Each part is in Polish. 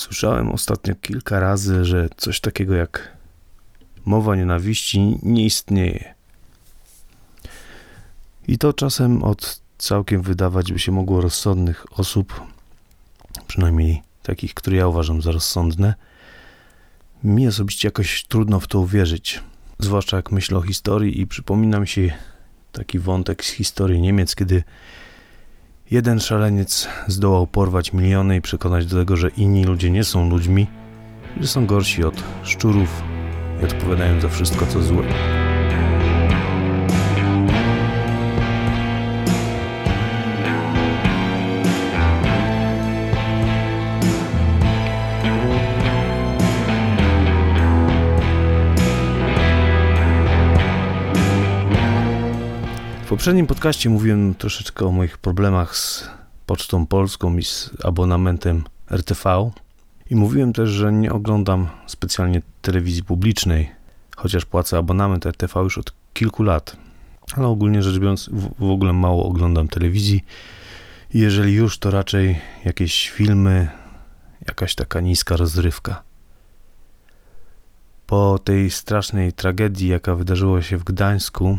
Słyszałem ostatnio kilka razy, że coś takiego jak mowa nienawiści nie istnieje. I to czasem od całkiem wydawać by się mogło rozsądnych osób, przynajmniej takich, które ja uważam za rozsądne, mi osobiście jakoś trudno w to uwierzyć. Zwłaszcza jak myślę o historii i przypomina mi się taki wątek z historii Niemiec, kiedy jeden szaleniec zdołał porwać miliony i przekonać do tego, że inni ludzie nie są ludźmi, że są gorsi od szczurów i odpowiadają za wszystko, co złe. Poprzednim podcaście mówiłem troszeczkę o moich problemach z Pocztą Polską i z abonamentem RTV. I mówiłem też, że nie oglądam specjalnie telewizji publicznej, chociaż płacę abonament RTV już od kilku lat. Ale ogólnie rzecz biorąc, w ogóle mało oglądam telewizji. Jeżeli już, to raczej jakieś filmy, jakaś taka niska rozrywka. Po tej strasznej tragedii, jaka wydarzyła się w Gdańsku,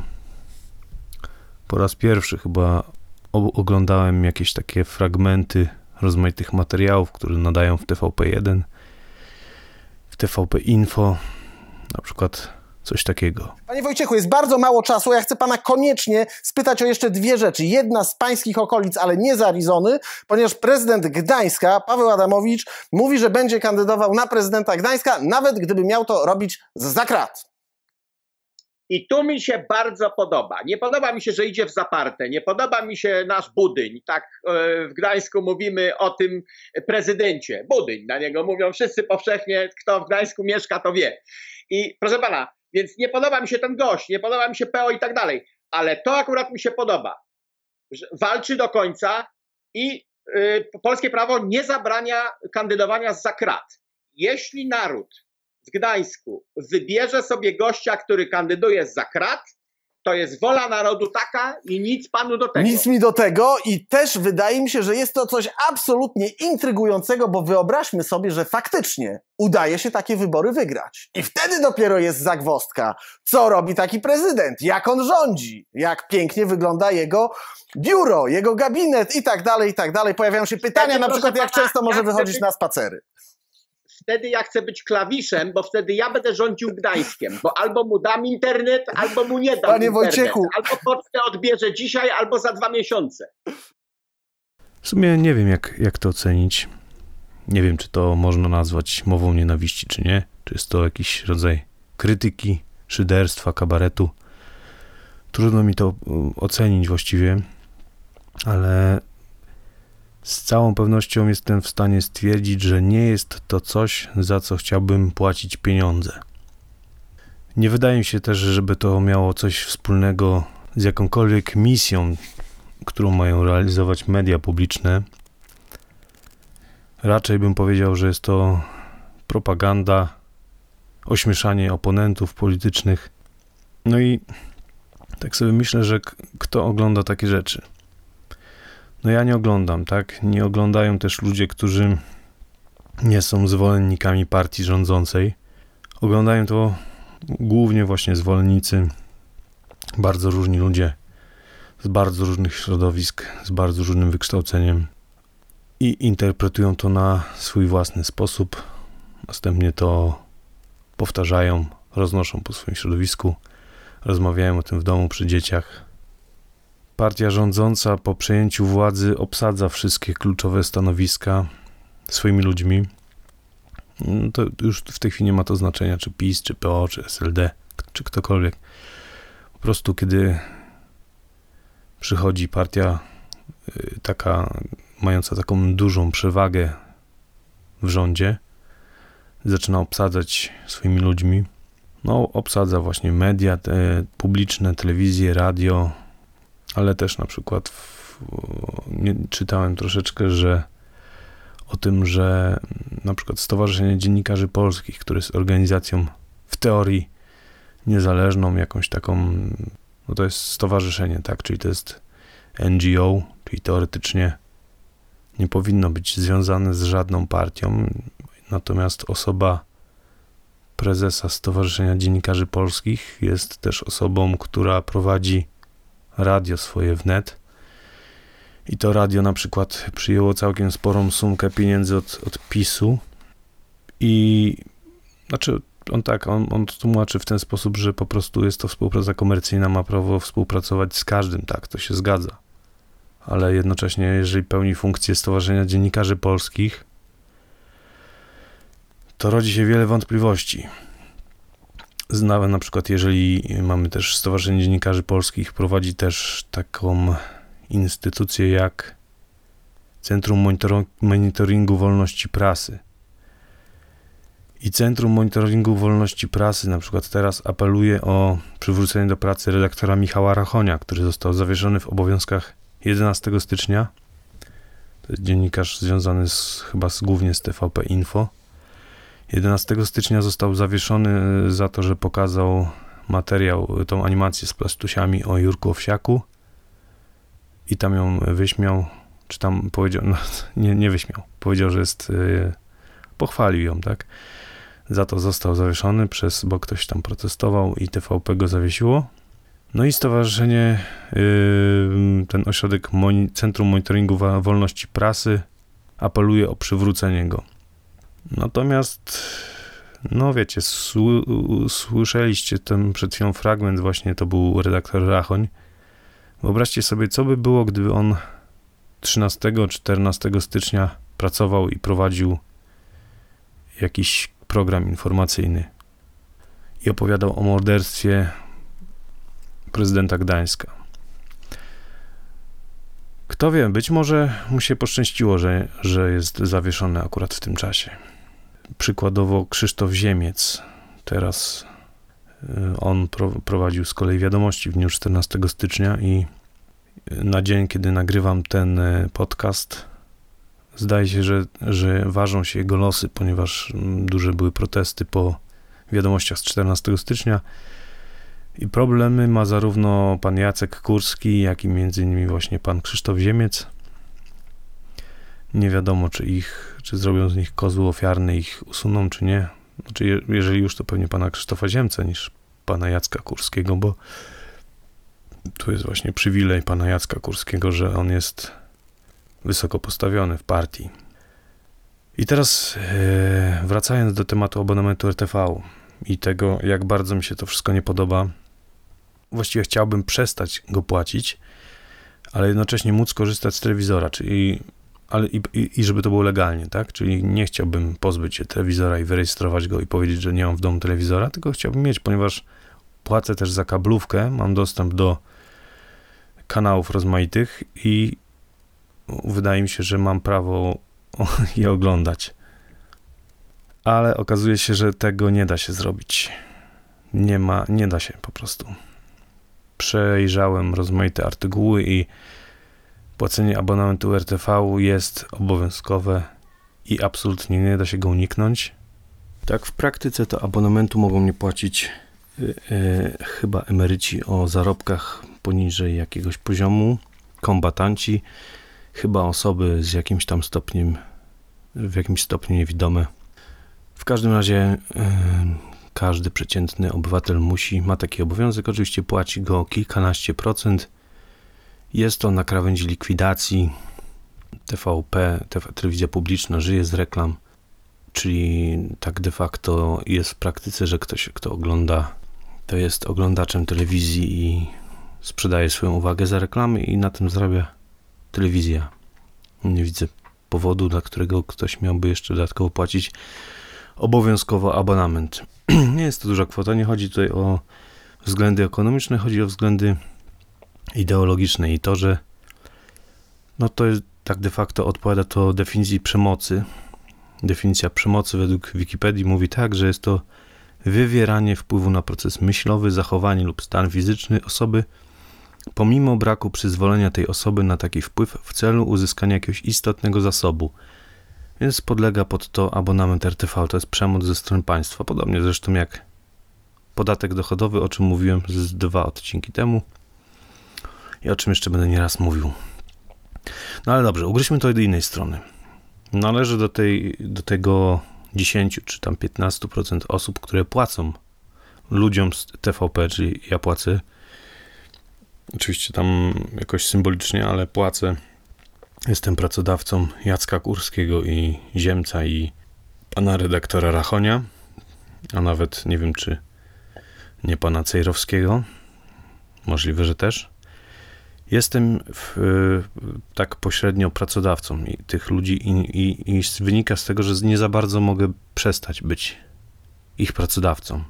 po raz pierwszy chyba oglądałem jakieś takie fragmenty rozmaitych materiałów, które nadają w TVP1, w TVP Info, na przykład coś takiego. Panie Wojciechu, jest bardzo mało czasu. Ja chcę pana koniecznie spytać o jeszcze dwie rzeczy. Jedna z pańskich okolic, ale nie z Arizony, ponieważ prezydent Gdańska, Paweł Adamowicz, mówi, że będzie kandydował na prezydenta Gdańska, nawet gdyby miał to robić z zakrat. I tu mi się bardzo podoba. Nie podoba mi się, że idzie w zaparte. Nie podoba mi się nasz Budyń. Tak e, w Gdańsku mówimy o tym prezydencie. Budyń, na niego mówią wszyscy powszechnie. Kto w Gdańsku mieszka, to wie. I proszę pana, więc nie podoba mi się ten gość, nie podoba mi się PO i tak dalej. Ale to akurat mi się podoba. Walczy do końca i y, polskie prawo nie zabrania kandydowania za krat. Jeśli naród w Gdańsku wybierze sobie gościa, który kandyduje za krat, to jest wola narodu taka i nic panu do tego. Nic mi do tego i też wydaje mi się, że jest to coś absolutnie intrygującego, bo wyobraźmy sobie, że faktycznie udaje się takie wybory wygrać. I wtedy dopiero jest zagwostka. Co robi taki prezydent? Jak on rządzi? Jak pięknie wygląda jego biuro, jego gabinet i tak dalej, i tak dalej. Pojawiają się pytania, na przykład jak często może wychodzić na spacery wtedy ja chcę być klawiszem, bo wtedy ja będę rządził Gdańskiem, bo albo mu dam internet, albo mu nie dam Panie internet. Wojciechu. Albo pocztę odbierze dzisiaj, albo za dwa miesiące. W sumie nie wiem, jak, jak to ocenić. Nie wiem, czy to można nazwać mową nienawiści, czy nie. Czy jest to jakiś rodzaj krytyki, szyderstwa, kabaretu. Trudno mi to um, ocenić właściwie, ale z całą pewnością jestem w stanie stwierdzić, że nie jest to coś, za co chciałbym płacić pieniądze. Nie wydaje mi się też, żeby to miało coś wspólnego z jakąkolwiek misją, którą mają realizować media publiczne. Raczej bym powiedział, że jest to propaganda, ośmieszanie oponentów politycznych. No i tak sobie myślę, że kto ogląda takie rzeczy? No ja nie oglądam, tak? Nie oglądają też ludzie, którzy nie są zwolennikami partii rządzącej. Oglądają to głównie właśnie zwolennicy, bardzo różni ludzie z bardzo różnych środowisk, z bardzo różnym wykształceniem i interpretują to na swój własny sposób. Następnie to powtarzają, roznoszą po swoim środowisku, rozmawiają o tym w domu przy dzieciach, Partia rządząca po przejęciu władzy obsadza wszystkie kluczowe stanowiska swoimi ludźmi. No to już w tej chwili nie ma to znaczenia, czy PiS, czy PO, czy SLD, czy ktokolwiek. Po prostu, kiedy przychodzi partia y, taka, mająca taką dużą przewagę w rządzie, zaczyna obsadzać swoimi ludźmi. No, obsadza właśnie media te publiczne, telewizję, radio, ale też na przykład w, nie, czytałem troszeczkę, że o tym, że na przykład Stowarzyszenie Dziennikarzy Polskich, które jest organizacją w teorii niezależną, jakąś taką, no to jest stowarzyszenie, tak, czyli to jest NGO, czyli teoretycznie nie powinno być związane z żadną partią. natomiast osoba prezesa Stowarzyszenia Dziennikarzy Polskich jest też osobą, która prowadzi radio swoje wnet. I to radio na przykład przyjęło całkiem sporą sumkę pieniędzy od, od PiSu. I znaczy, on tak, on, on tłumaczy w ten sposób, że po prostu jest to współpraca komercyjna, ma prawo współpracować z każdym, tak, to się zgadza. Ale jednocześnie, jeżeli pełni funkcję Stowarzyszenia Dziennikarzy Polskich, to rodzi się wiele wątpliwości. Nawet na przykład, jeżeli mamy też Stowarzyszenie Dziennikarzy Polskich, prowadzi też taką instytucję jak Centrum Monitoringu Wolności Prasy. I Centrum Monitoringu Wolności Prasy na przykład teraz apeluje o przywrócenie do pracy redaktora Michała Rachonia, który został zawieszony w obowiązkach 11 stycznia. To jest dziennikarz związany z, chyba z, głównie z TVP Info. 11 stycznia został zawieszony za to, że pokazał materiał, tą animację z plastusiami o Jurku Owsiaku i tam ją wyśmiał, czy tam powiedział, no, nie, nie wyśmiał, powiedział, że jest, yy, pochwalił ją, tak? Za to został zawieszony przez, bo ktoś tam protestował i TVP go zawiesiło. No i stowarzyszenie, ten ośrodek Centrum Monitoringu Wolności Prasy apeluje o przywrócenie go. Natomiast, no wiecie, słyszeliście ten przed chwilą fragment, właśnie to był redaktor Rachoń. Wyobraźcie sobie, co by było, gdyby on 13-14 stycznia pracował i prowadził jakiś program informacyjny i opowiadał o morderstwie prezydenta Gdańska. Kto wie, być może mu się poszczęściło, że, że jest zawieszony akurat w tym czasie. Przykładowo Krzysztof Ziemiec, teraz y, on prowadził z kolei wiadomości w dniu 14 stycznia i na dzień, kiedy nagrywam ten y, podcast, zdaje się, że, że ważą się jego losy, ponieważ mm, duże były protesty po wiadomościach z 14 stycznia i problemy ma zarówno pan Jacek Kurski, jak i między innymi właśnie pan Krzysztof Ziemiec. Nie wiadomo, czy ich, czy zrobią z nich kozły ofiarny, ich usuną, czy nie. Znaczy, jeżeli już, to pewnie pana Krzysztofa Ziemca niż pana Jacka Kurskiego, bo tu jest właśnie przywilej pana Jacka Kurskiego, że on jest wysoko postawiony w partii. I teraz e, wracając do tematu abonamentu RTV i tego, jak bardzo mi się to wszystko nie podoba, właściwie chciałbym przestać go płacić, ale jednocześnie móc korzystać z telewizora, czyli ale i, i, żeby to było legalnie, tak? Czyli nie chciałbym pozbyć się telewizora i wyrejestrować go i powiedzieć, że nie mam w domu telewizora, tylko chciałbym mieć, ponieważ płacę też za kablówkę, mam dostęp do kanałów rozmaitych i wydaje mi się, że mam prawo je oglądać. Ale okazuje się, że tego nie da się zrobić. Nie ma, nie da się po prostu przejrzałem rozmaite artykuły i płacenie abonamentu RTV jest obowiązkowe i absolutnie nie da się go uniknąć. Tak, w praktyce to abonamentu mogą nie płacić yy, chyba emeryci o zarobkach poniżej jakiegoś poziomu, kombatanci, chyba osoby z jakimś tam stopniem, w jakimś stopniu niewidome. W każdym razie yy, każdy przeciętny obywatel musi, ma taki obowiązek, oczywiście płaci go kilkanaście procent. Jest to na krawędzi likwidacji. TVP, TV, telewizja publiczna żyje z reklam, czyli tak de facto jest w praktyce, że ktoś, kto ogląda, to jest oglądaczem telewizji i sprzedaje swoją uwagę za reklamy i na tym zarabia telewizja. Nie widzę powodu, dla którego ktoś miałby jeszcze dodatkowo płacić obowiązkowo abonament. nie jest to duża kwota, nie chodzi tutaj o względy ekonomiczne, chodzi o względy ideologiczne i to, że no to jest tak de facto odpowiada to definicji przemocy. Definicja przemocy według Wikipedii mówi tak, że jest to wywieranie wpływu na proces myślowy, zachowanie lub stan fizyczny osoby pomimo braku przyzwolenia tej osoby na taki wpływ w celu uzyskania jakiegoś istotnego zasobu – więc podlega pod to abonament RTV. To jest przemoc ze strony państwa. Podobnie zresztą jak podatek dochodowy, o czym mówiłem z dwa odcinki temu i o czym jeszcze będę nieraz mówił. No ale dobrze, ugryźmy to do innej strony. Należy do, tej, do tego 10 czy tam 15% osób, które płacą ludziom z TVP, czyli ja płacę oczywiście tam jakoś symbolicznie, ale płacę. Jestem pracodawcą Jacka Kurskiego i Ziemca i pana redaktora Rachonia, a nawet nie wiem, czy nie pana Cejrowskiego. Możliwe, że też. Jestem w, tak pośrednio pracodawcą tych ludzi i, i, i wynika z tego, że nie za bardzo mogę przestać być ich pracodawcą.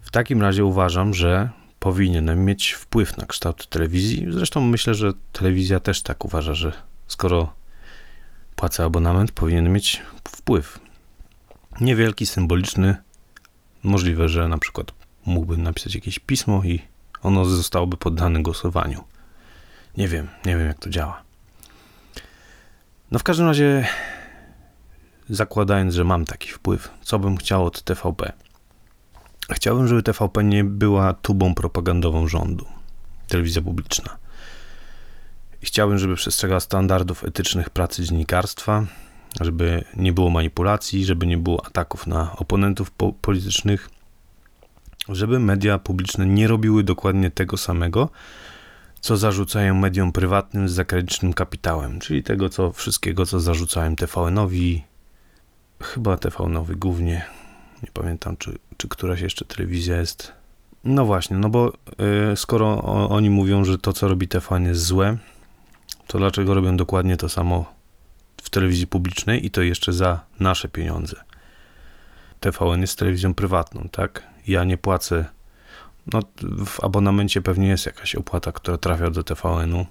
W takim razie uważam, że powinienem mieć wpływ na kształt telewizji. Zresztą myślę, że telewizja też tak uważa, że skoro płacę abonament, powinien mieć wpływ. Niewielki, symboliczny. Możliwe, że na przykład mógłbym napisać jakieś pismo i ono zostałoby poddane głosowaniu. Nie wiem, nie wiem jak to działa. No w każdym razie, zakładając, że mam taki wpływ, co bym chciał od TVP? Chciałbym, żeby TVP nie była tubą propagandową rządu, telewizja publiczna. Chciałbym, żeby przestrzegała standardów etycznych pracy dziennikarstwa, żeby nie było manipulacji, żeby nie było ataków na oponentów po politycznych, żeby media publiczne nie robiły dokładnie tego samego, co zarzucają mediom prywatnym z zagranicznym kapitałem, czyli tego co wszystkiego, co zarzucałem TVN-owi, chyba TVN-owi głównie, nie pamiętam, czy, czy któraś jeszcze telewizja jest. No właśnie, no bo y, skoro o, oni mówią, że to, co robi TVN jest złe, to dlaczego robią dokładnie to samo w telewizji publicznej i to jeszcze za nasze pieniądze? TVN jest telewizją prywatną, tak? Ja nie płacę. No, w abonamencie pewnie jest jakaś opłata, która trafia do TVN-u,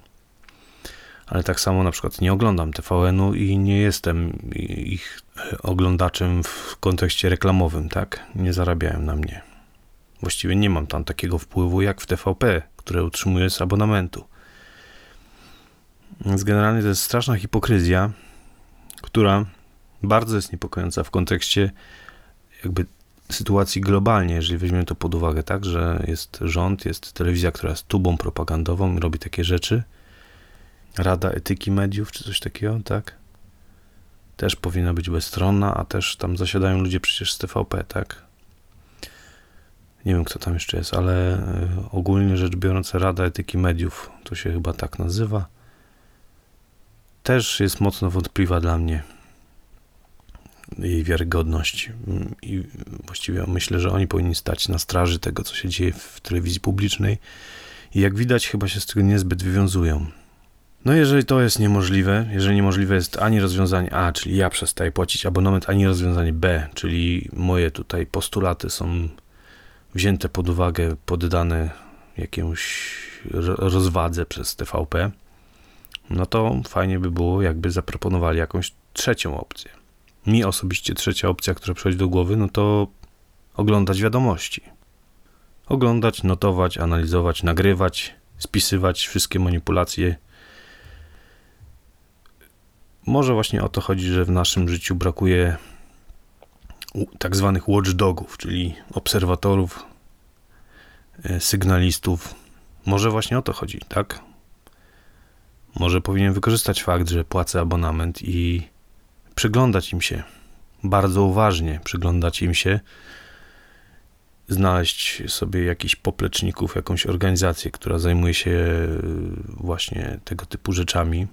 ale tak samo na przykład nie oglądam TVN-u i nie jestem ich oglądaczem w kontekście reklamowym, tak? Nie zarabiają na mnie. Właściwie nie mam tam takiego wpływu jak w TVP, które utrzymuję z abonamentu. Więc generalnie to jest straszna hipokryzja, która bardzo jest niepokojąca w kontekście jakby sytuacji globalnie, jeżeli weźmiemy to pod uwagę, tak, że jest rząd, jest telewizja, która jest tubą propagandową i robi takie rzeczy, Rada Etyki Mediów, czy coś takiego, tak? Też powinna być bezstronna, a też tam zasiadają ludzie przecież z TVP, tak? Nie wiem, kto tam jeszcze jest, ale e, ogólnie rzecz biorąc, Rada Etyki Mediów, to się chyba tak nazywa, też jest mocno wątpliwa dla mnie jej wiarygodność. I właściwie myślę, że oni powinni stać na straży tego, co się dzieje w telewizji publicznej. I jak widać, chyba się z tego niezbyt wywiązują. No jeżeli to jest niemożliwe, jeżeli niemożliwe jest ani rozwiązanie A, czyli ja przestaję płacić abonament, ani rozwiązanie B, czyli moje tutaj postulaty są wzięte pod uwagę, poddane jakiemuś rozwadze przez TVP, no to fajnie by było, jakby zaproponowali jakąś trzecią opcję. Mi osobiście trzecia opcja, która przychodzi do głowy, no to oglądać wiadomości. Oglądać, notować, analizować, nagrywać, spisywać wszystkie manipulacje. Może właśnie o to chodzi, że w naszym życiu brakuje tak zwanych watchdogów, czyli obserwatorów, e, sygnalistów. Może właśnie o to chodzi, tak? Może powinien wykorzystać fakt, że płacę abonament i przyglądać im się, bardzo uważnie przyglądać im się, znaleźć sobie jakichś popleczników, jakąś organizację, która zajmuje się e, właśnie tego typu rzeczami.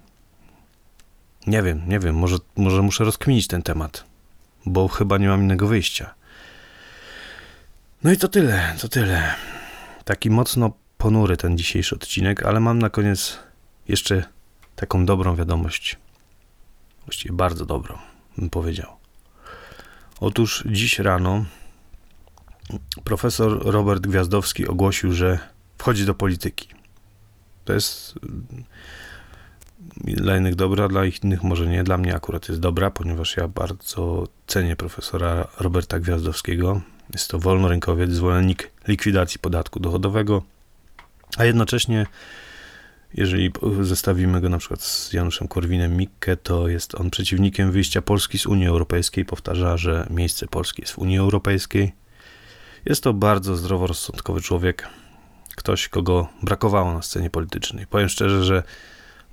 Nie wiem, nie wiem, może, może muszę rozkminić ten temat, bo chyba nie mam innego wyjścia. No i to tyle, to tyle. Taki mocno ponury ten dzisiejszy odcinek, ale mam na koniec jeszcze taką dobrą wiadomość. Właściwie bardzo dobrą, bym powiedział. Otóż dziś rano profesor Robert Gwiazdowski ogłosił, że wchodzi do polityki. To jest dla innych dobra, dla innych może nie. Dla mnie akurat jest dobra, ponieważ ja bardzo cenię profesora Roberta Gwiazdowskiego. Jest to wolnorynkowiec, zwolennik likwidacji podatku dochodowego, a jednocześnie jeżeli zestawimy go na przykład z Januszem Korwinem-Mikke, to jest on przeciwnikiem wyjścia Polski z Unii Europejskiej. Powtarza, że miejsce Polski jest w Unii Europejskiej. Jest to bardzo zdroworozsądkowy człowiek, ktoś, kogo brakowało na scenie politycznej. Powiem szczerze, że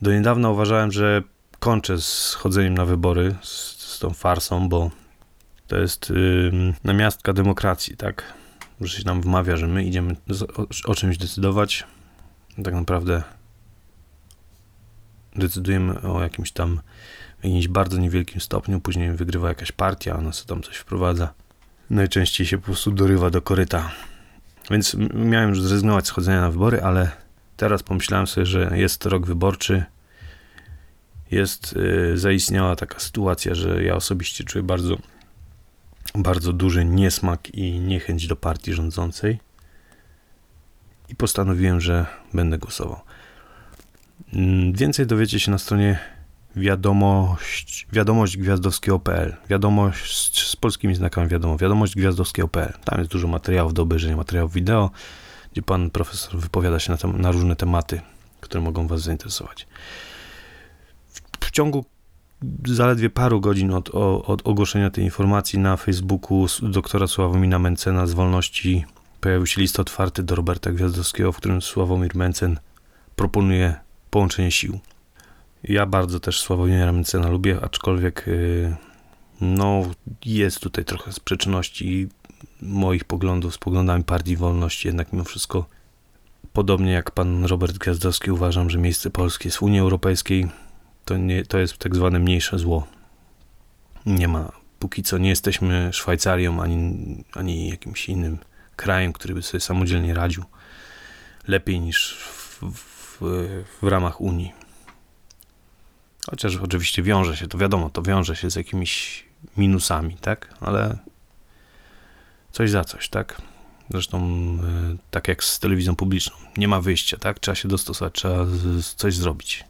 do niedawna uważałem, że kończę z chodzeniem na wybory, z, z tą farsą, bo to jest yy, namiastka demokracji, tak? Że się nam wmawia, że my idziemy o, o czymś decydować. Tak naprawdę decydujemy o jakimś tam jakimś bardzo niewielkim stopniu, później wygrywa jakaś partia, ona sobie tam coś wprowadza. Najczęściej się po prostu dorywa do koryta. Więc miałem już zrezygnować z chodzenia na wybory, ale teraz pomyślałem sobie, że jest rok wyborczy. Jest, yy, zaistniała taka sytuacja, że ja osobiście czuję bardzo, bardzo duży niesmak i niechęć do partii rządzącej. I postanowiłem, że będę głosował. Mm, więcej dowiecie się na stronie wiadomość, wiadomość gwiazdowskiego.pl. Wiadomość z polskimi znakami wiadomo, wiadomość gwiazdowskiego.pl. Tam jest dużo materiałów do obejrzenia, materiałów wideo, gdzie pan profesor wypowiada się na, tem- na różne tematy, które mogą was zainteresować. W, w ciągu zaledwie paru godzin od, od, ogłoszenia tej informacji na Facebooku doktora Sławomira Mencena z Wolności pojawił się list otwarty do Roberta Gwiazdowskiego, w którym Sławomir Mencen proponuje połączenie sił. Ja bardzo też Sławomira Mencena lubię, aczkolwiek yy, no, jest tutaj trochę sprzeczności moich poglądów z poglądami Partii Wolności, jednak mimo wszystko podobnie jak pan Robert Gwiazdowski uważam, że miejsce Polski jest w Unii Europejskiej. To, nie, to jest tak zwane mniejsze zło. Nie ma, póki co nie jesteśmy Szwajcarią ani, ani jakimś innym krajem, który by sobie samodzielnie radził lepiej niż w, w, w ramach Unii. Chociaż oczywiście wiąże się, to wiadomo, to wiąże się z jakimiś minusami, tak? Ale coś za coś, tak? Zresztą e, tak jak z telewizją publiczną. Nie ma wyjścia, tak? Trzeba się dostosować, trzeba coś zrobić.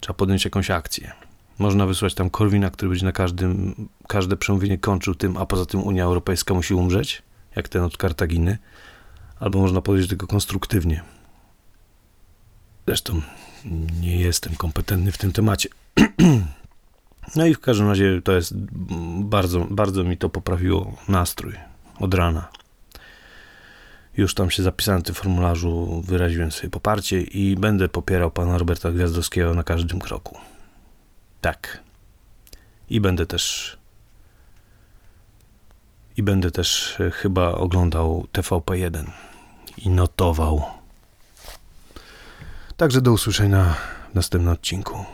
Trzeba podjąć jakąś akcję. Można wysłać tam Korwina, który będzie na każdym, każde przemówienie kończył tym, a poza tym Unia Europejska musi umrzeć, jak ten od Kartaginy. Albo można podejść do tego konstruktywnie. Zresztą nie jestem kompetentny w tym temacie. No i w każdym razie to jest bardzo, bardzo mi to poprawiło nastrój od rana. Już tam się zapisałem w tym formularzu, wyraziłem sobie poparcie i będę popierał pana Roberta Gwiazdowskiego na każdym kroku. Tak. I będę też i będę też e, chyba oglądał TVP1 i notował. Także do usłyszenia w następnym odcinku.